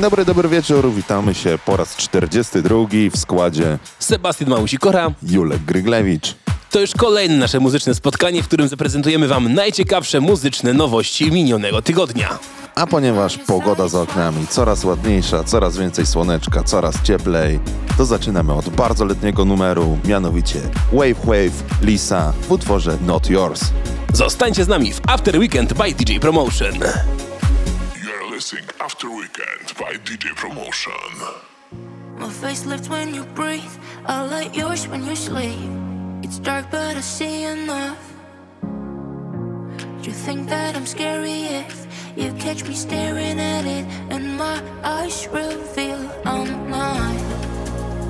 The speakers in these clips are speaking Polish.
Dzień dobry, dobry wieczór. Witamy się po raz 42 w składzie Sebastian Małusikora. Julek Gryglewicz. To już kolejne nasze muzyczne spotkanie, w którym zaprezentujemy Wam najciekawsze muzyczne nowości minionego tygodnia. A ponieważ pogoda za oknami coraz ładniejsza, coraz więcej słoneczka, coraz cieplej, to zaczynamy od bardzo letniego numeru, mianowicie Wave Wave Lisa w utworze Not Yours. Zostańcie z nami w After Weekend by DJ Promotion. You're listening After Weekend by DJ Promotion. My face lifts when you breathe. I light yours when you sleep. It's dark, but I see enough. You think that I'm scary if you catch me staring at it, and my eyes reveal I'm not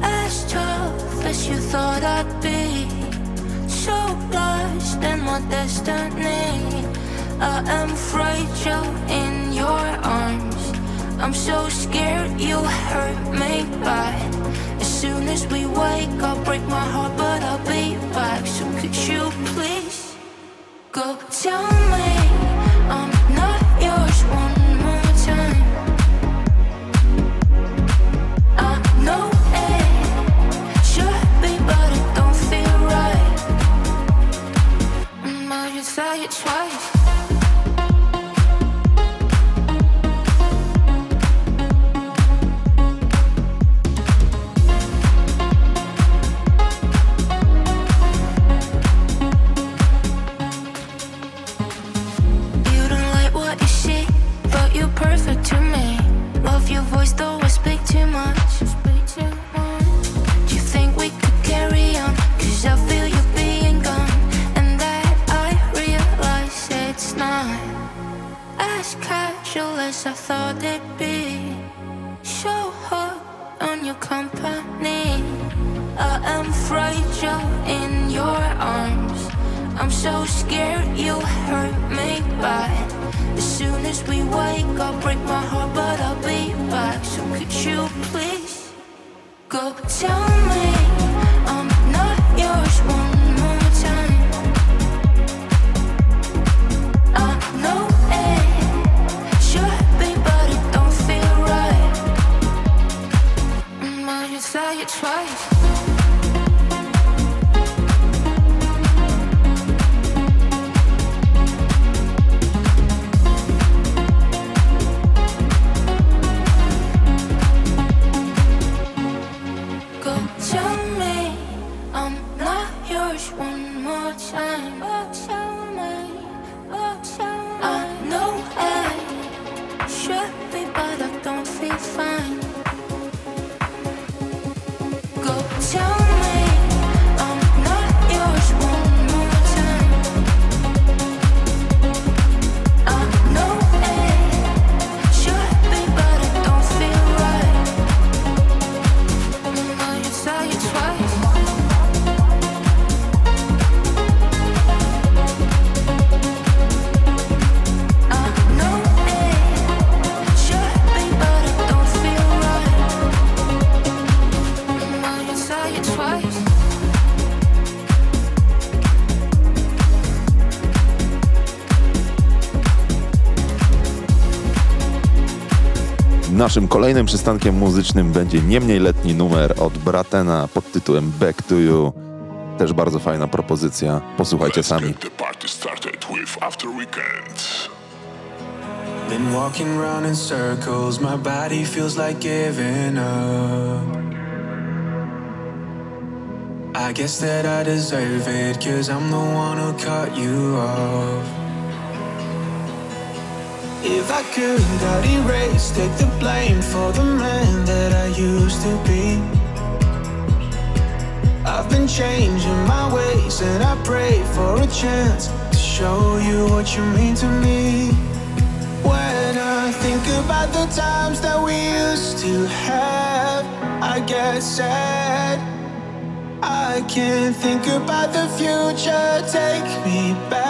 as tough as you thought I'd be. So lost in my destiny. I am fragile in your arms. I'm so scared you'll hurt me bad. As soon as we wake, I'll break my heart, but I'll be back. So could you please go tell me Naszym kolejnym przystankiem muzycznym będzie nie mniej letni numer od Bratena pod tytułem Back to You. Też bardzo fajna propozycja. Posłuchajcie sami. Been walking round in circles, my body feels like giving up. I guess that I deserve it, cause I'm the one who cut you off. If I could, I'd erase, take the blame for the man that I used to be. I've been changing my ways, and I pray for a chance to show you what you mean to me. When I think about the times that we used to have, I get sad. I can't think about the future. Take me back,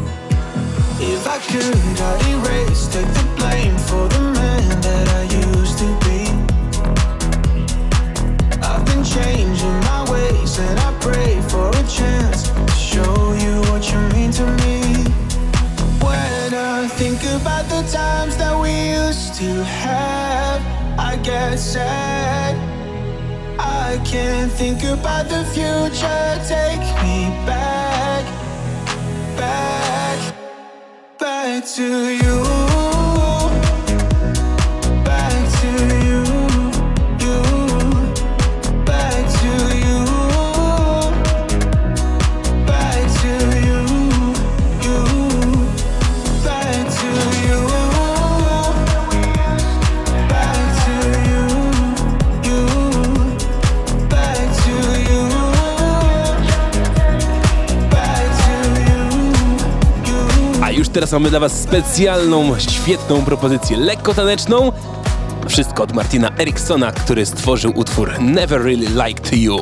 If I could, I'd erase, take the blame for the man that I used to be. I've been changing my ways and I pray for a chance to show you what you mean to me. When I think about the times that we used to have, I get sad. I can't think about the future. Take me back, back, to you. Teraz mamy dla was specjalną, świetną propozycję, lekko taneczną. Wszystko od Martina Eriksona, który stworzył utwór Never Really Liked You.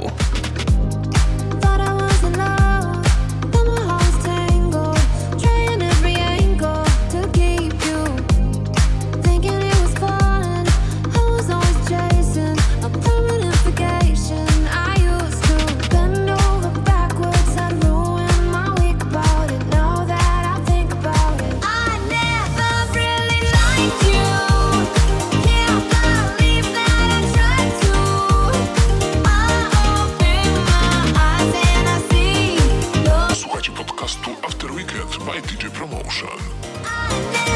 By DJ Promotion.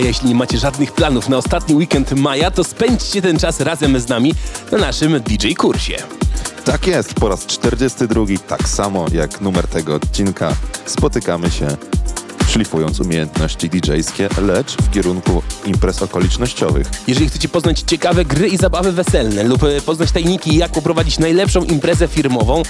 A jeśli nie macie żadnych planów na ostatni weekend maja, to spędźcie ten czas razem z nami na naszym DJ kursie. Tak jest, po raz 42, tak samo jak numer tego odcinka, spotykamy się szlifując umiejętności DJ-skie, lecz w kierunku imprez okolicznościowych. Jeżeli chcecie poznać ciekawe gry i zabawy weselne lub e, poznać tajniki, jak poprowadzić najlepszą imprezę firmową,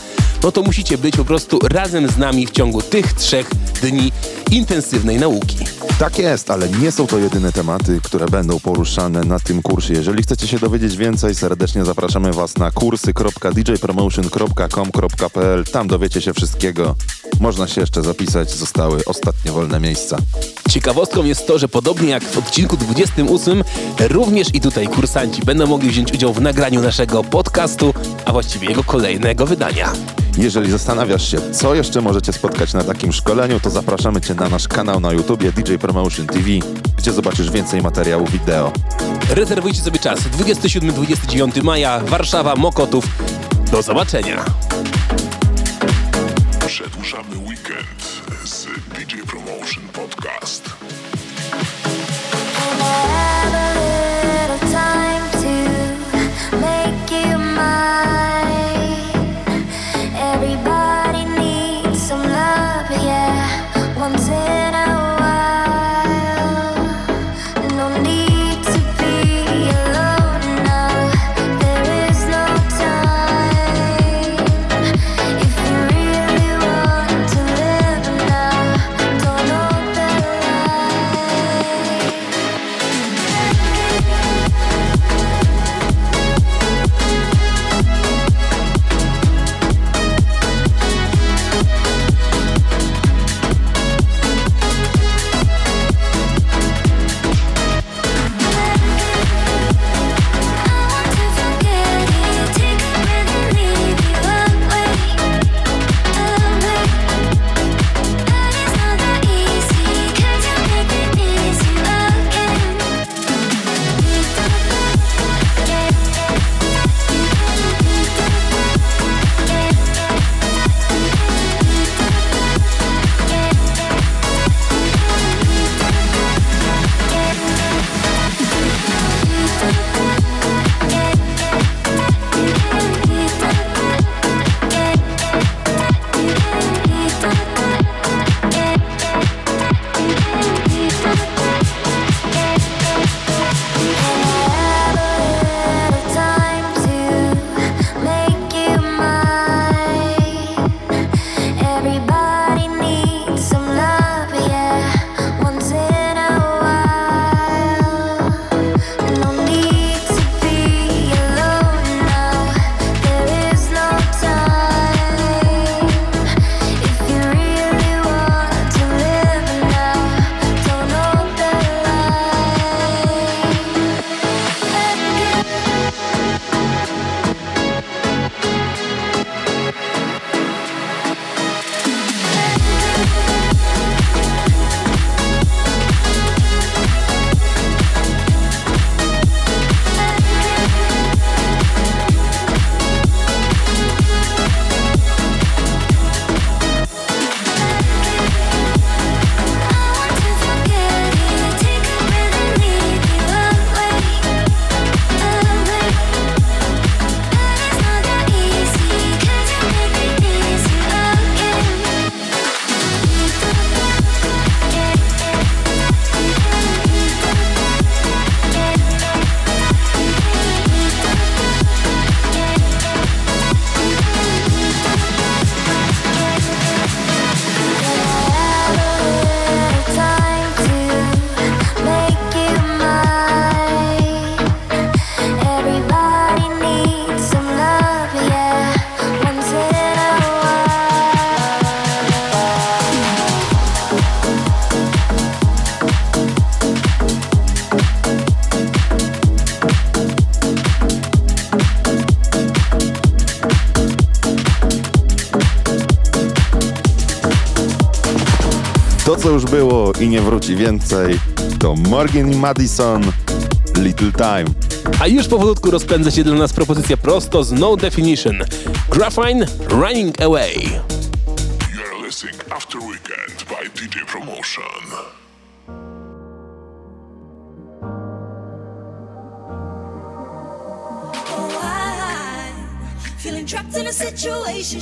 no to musicie być po prostu razem z nami w ciągu tych trzech dni intensywnej nauki. Tak jest, ale nie są to jedyne tematy, które będą poruszane na tym kursie. Jeżeli chcecie się dowiedzieć więcej, serdecznie zapraszamy Was na kursy.djpromotion.com.pl. Tam dowiecie się wszystkiego. Można się jeszcze zapisać, zostały ostatnie wolne miejsca. Ciekawostką jest to, że podobnie jak w odcinku 28, również i tutaj kursanci będą mogli wziąć udział w nagraniu naszego podcastu, a właściwie jego kolejnego wydania. Jeżeli zastanawiasz się, co jeszcze możecie spotkać na takim szkoleniu, to zapraszamy Cię na nasz kanał na YouTubie DJ Promotion TV, gdzie zobaczysz więcej materiałów wideo. Rezerwujcie sobie czas 27-29 maja, Warszawa, Mokotów. Do zobaczenia. Przedłużamy weekend z DJ Promotion Podcast. I nie wróci więcej, to Morgan i Madison, Little Time. A już powolutku rozpędza się dla nas propozycja prosto z No Definition. Graphine Running Away. You're listening After Weekend by DJ Promotion. Feeling trapped in a situation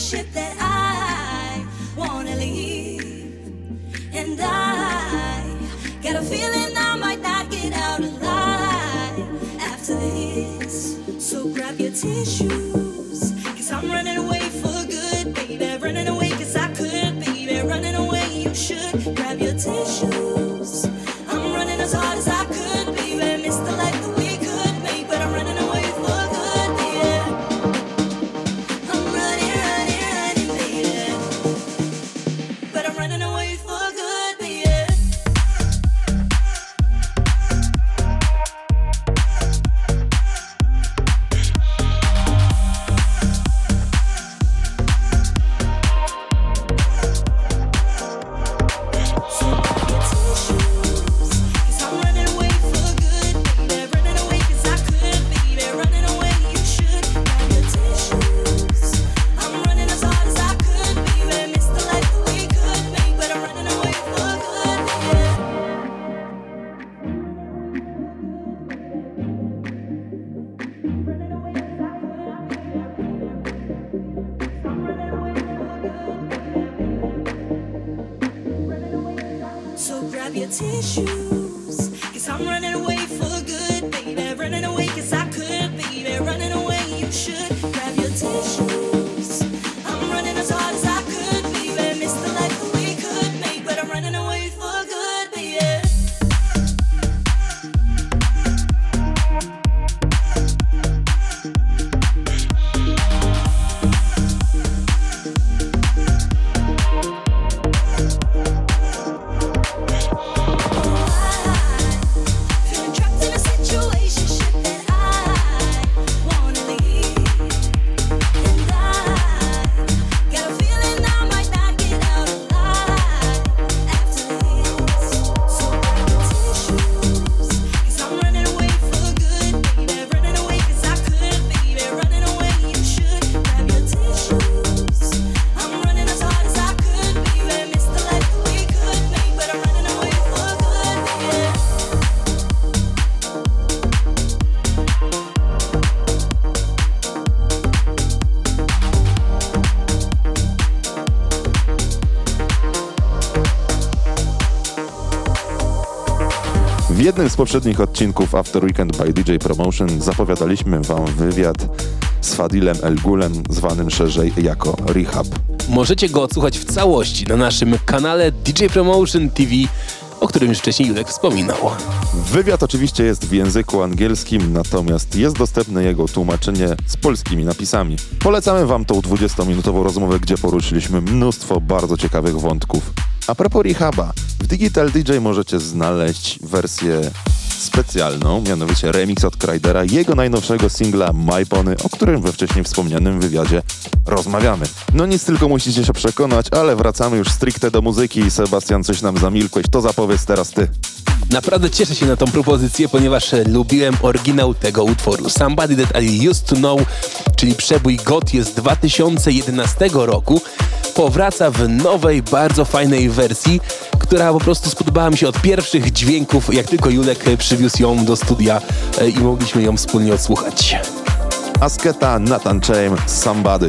jednym z poprzednich odcinków After Weekend by DJ Promotion zapowiadaliśmy wam wywiad z Fadilem El Gulem, zwanym szerzej jako Rehab. Możecie go odsłuchać w całości na naszym kanale DJ Promotion TV, o którym już wcześniej Julek wspominał. Wywiad oczywiście jest w języku angielskim, natomiast jest dostępne jego tłumaczenie z polskimi napisami. Polecamy wam tą 20-minutową rozmowę, gdzie poruszyliśmy mnóstwo bardzo ciekawych wątków. A propos Rehaba, w Digital DJ możecie znaleźć wersję specjalną, mianowicie remix od Krydera, jego najnowszego singla My Pony, o którym we wcześniej wspomnianym wywiadzie rozmawiamy. No nic, tylko musicie się przekonać, ale wracamy już stricte do muzyki. Sebastian, coś nam zamilkłeś, to zapowiedz teraz ty. Naprawdę cieszę się na tą propozycję, ponieważ e, lubiłem oryginał tego utworu. Somebody That I Used To Know, czyli przebój GOT jest z 2011 roku, powraca w nowej, bardzo fajnej wersji, która po prostu spodobała mi się od pierwszych dźwięków, jak tylko Julek e, przywiózł ją do studia e, i mogliśmy ją wspólnie odsłuchać. Asketa, Nathan Chaim, Somebody.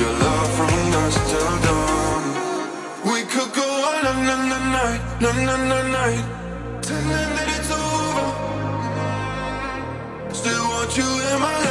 your love from dusk till dawn. We could go on and on and night, na na na night, telling that it's over. Still want you in my life.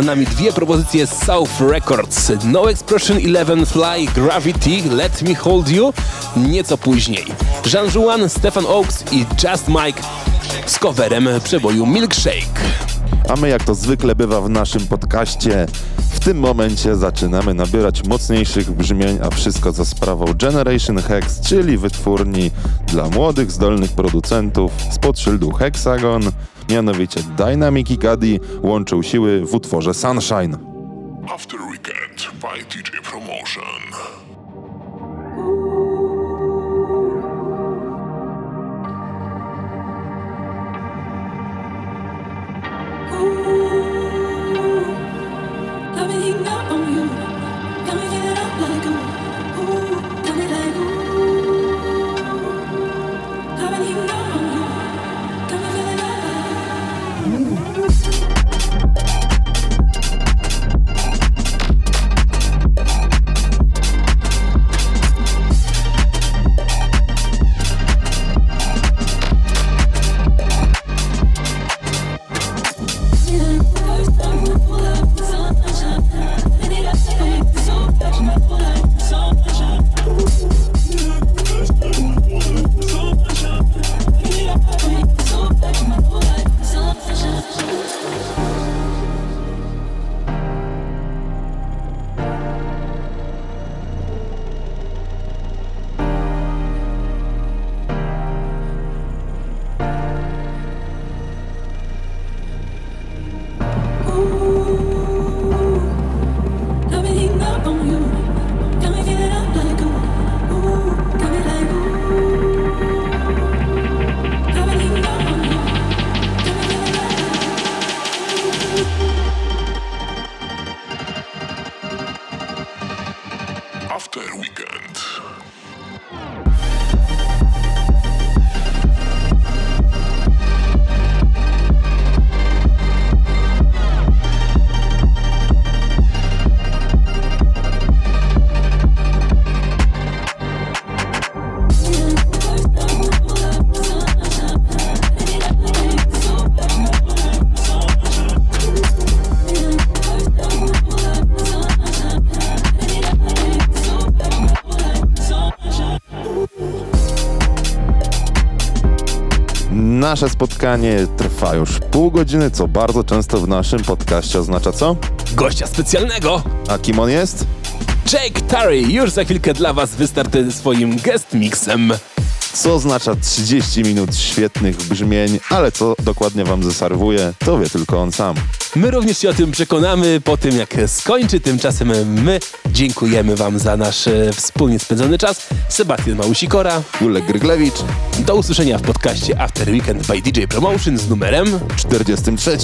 za nami dwie propozycje South Records. No Expression 11 Fly Gravity Let Me Hold You nieco później. Jean Juan, Stefan Oaks i Just Mike z coverem przeboju Milkshake. A my jak to zwykle bywa w naszym podcaście, w tym momencie zaczynamy nabierać mocniejszych brzmień, a wszystko za sprawą Generation Hex, czyli wytwórni dla młodych, zdolnych producentów spod szyldu Hexagon. Mianowicie Dynamic i Caddy łączą siły w utworze Sunshine. Nasze spotkanie trwa już pół godziny, co bardzo często w naszym podcaście oznacza co? Gościa specjalnego! A kim on jest? Jake Terry już za chwilkę dla Was wystartuje swoim guest mixem. Co oznacza 30 minut świetnych brzmień, ale co dokładnie wam zasarwuje, to wie tylko on sam. My również się o tym przekonamy po tym, jak skończy. Tymczasem my dziękujemy Wam za nasz e, wspólnie spędzony czas. Sebastian Małusikora. Julek Gryglewicz, Do usłyszenia w podcaście After Weekend by DJ Promotion z numerem. 43.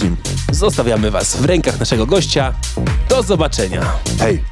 Zostawiamy Was w rękach naszego gościa. Do zobaczenia. Hej!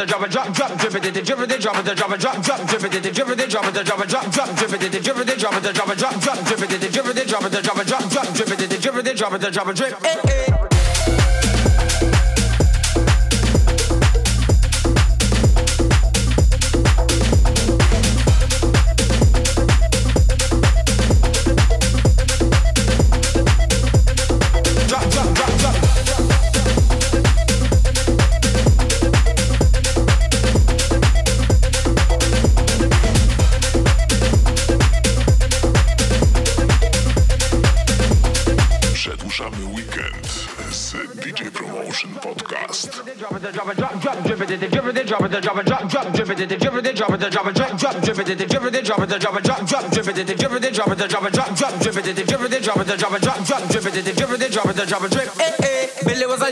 It, drop drop, drop, drip it, drip it, drop it, drop it, drop, drop, drip it, drip it, drop it, drop it, drop, drop, drip it, drip it, drop it, drop it, drop, drop, drip it, drip it, drop it, drop it, drop, drop, drip it, drip it, drop it, drop it, drip. It, drop it, drop drop, drip it, drip it, drop it, drop it, drop, drop, drip it, drip it, drop it, drop it, drop, drop, drip it, drip it, drop it, drop it, drop, drop, drip it, drip it, drop it, drop it, drop, drop, drip it, drip it, drop it, drop it, drip. Eh, eh. Billy was a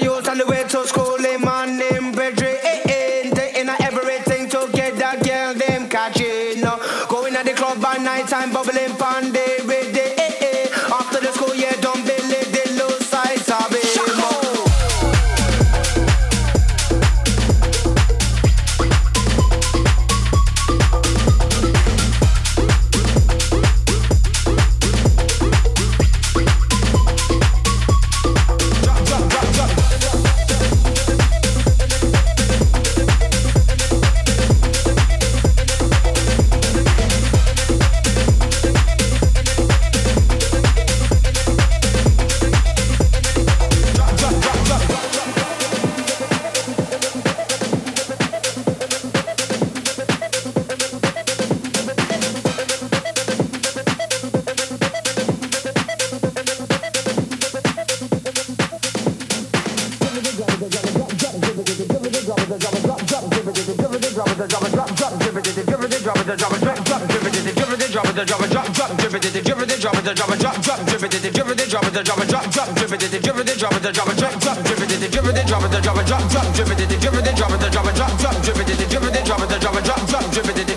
it, drop, drop, drip it, did drip it, drop it, drop it, drop, drop, drip it, did drip it, drop it, drop it, drop, drop, drip it, did drip it, drop it, drop it, drop, drop, drip it, did drip it, drop it, drop it, drop, drop, drip it, did drip it, drop it, drop it, drop, drop, drip it, did drip it, drop it, drop it, drop, drop, drip it,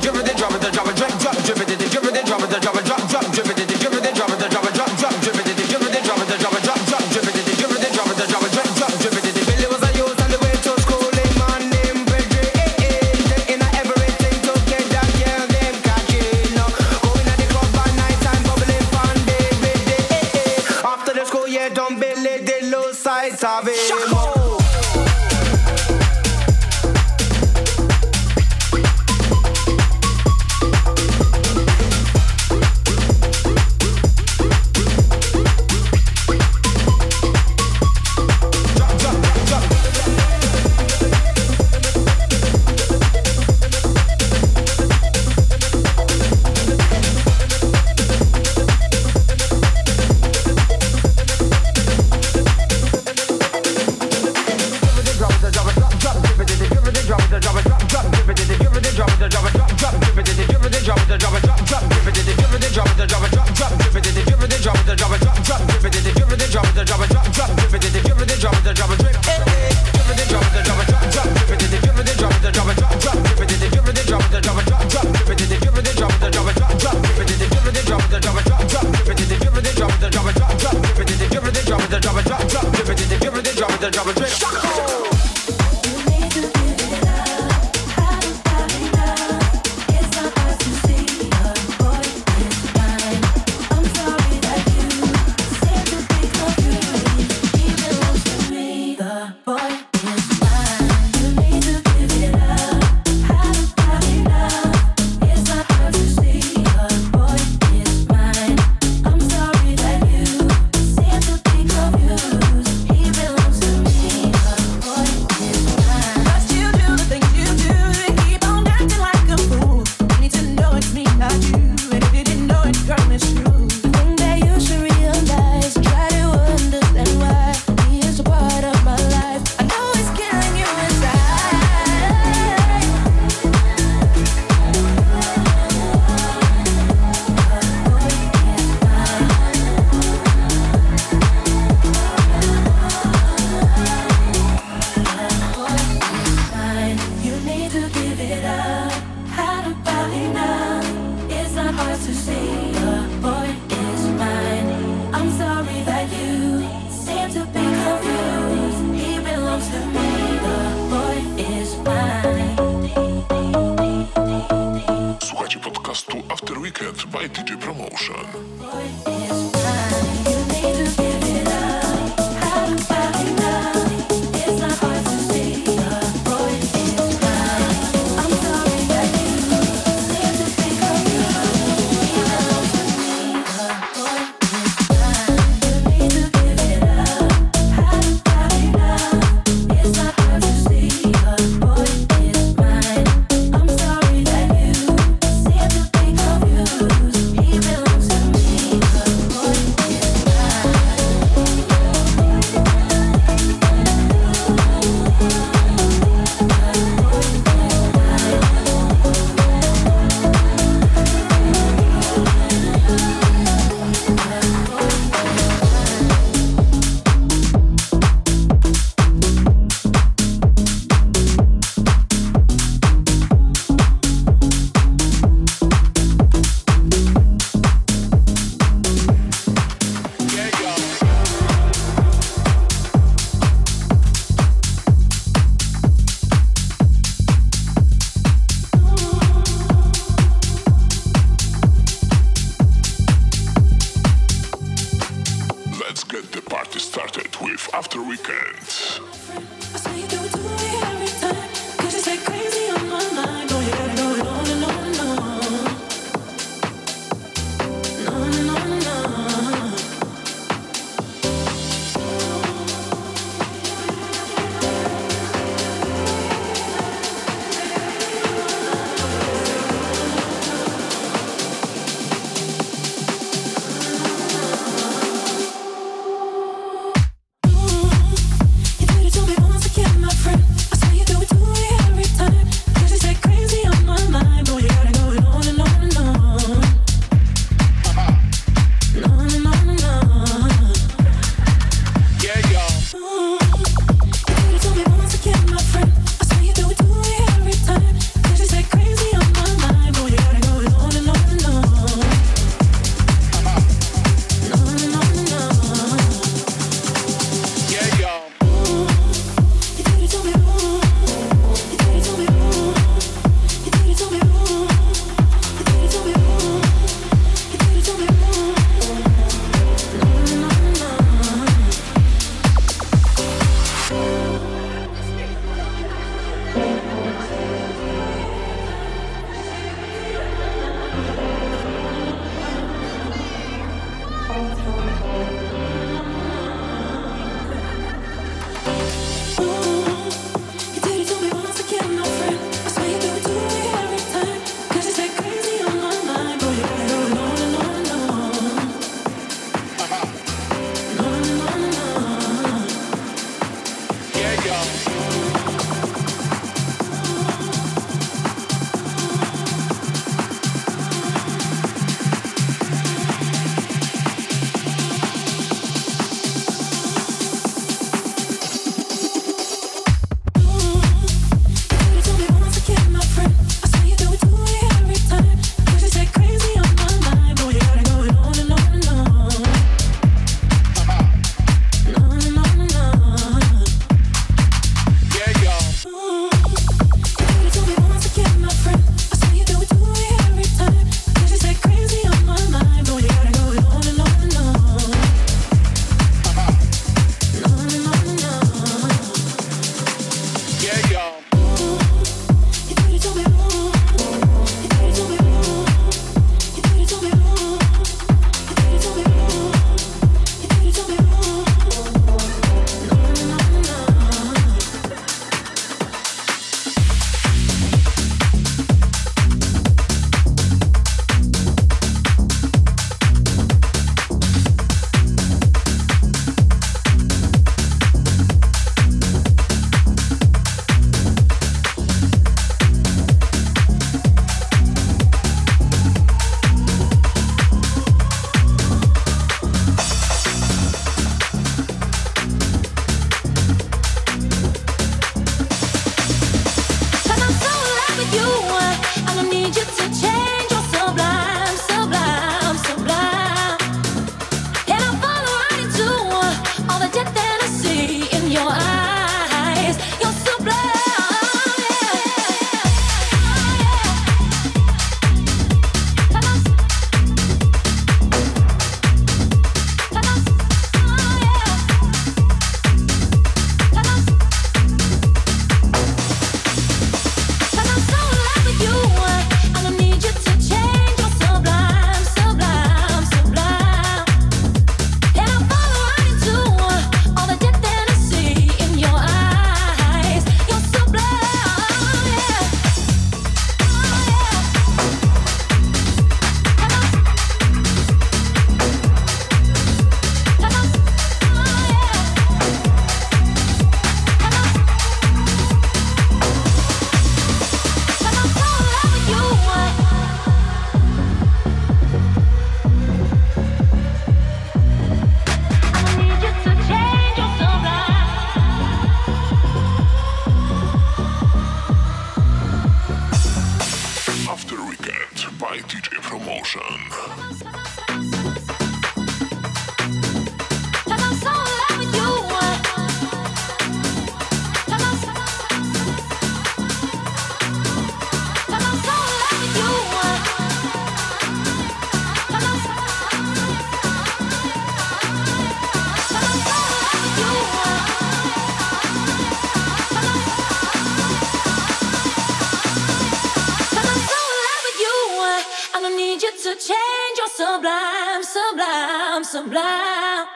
need you to change your sublime, sublime, sublime.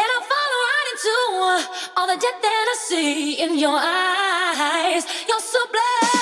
And I fall right into uh, all the death that I see in your eyes. You're sublime.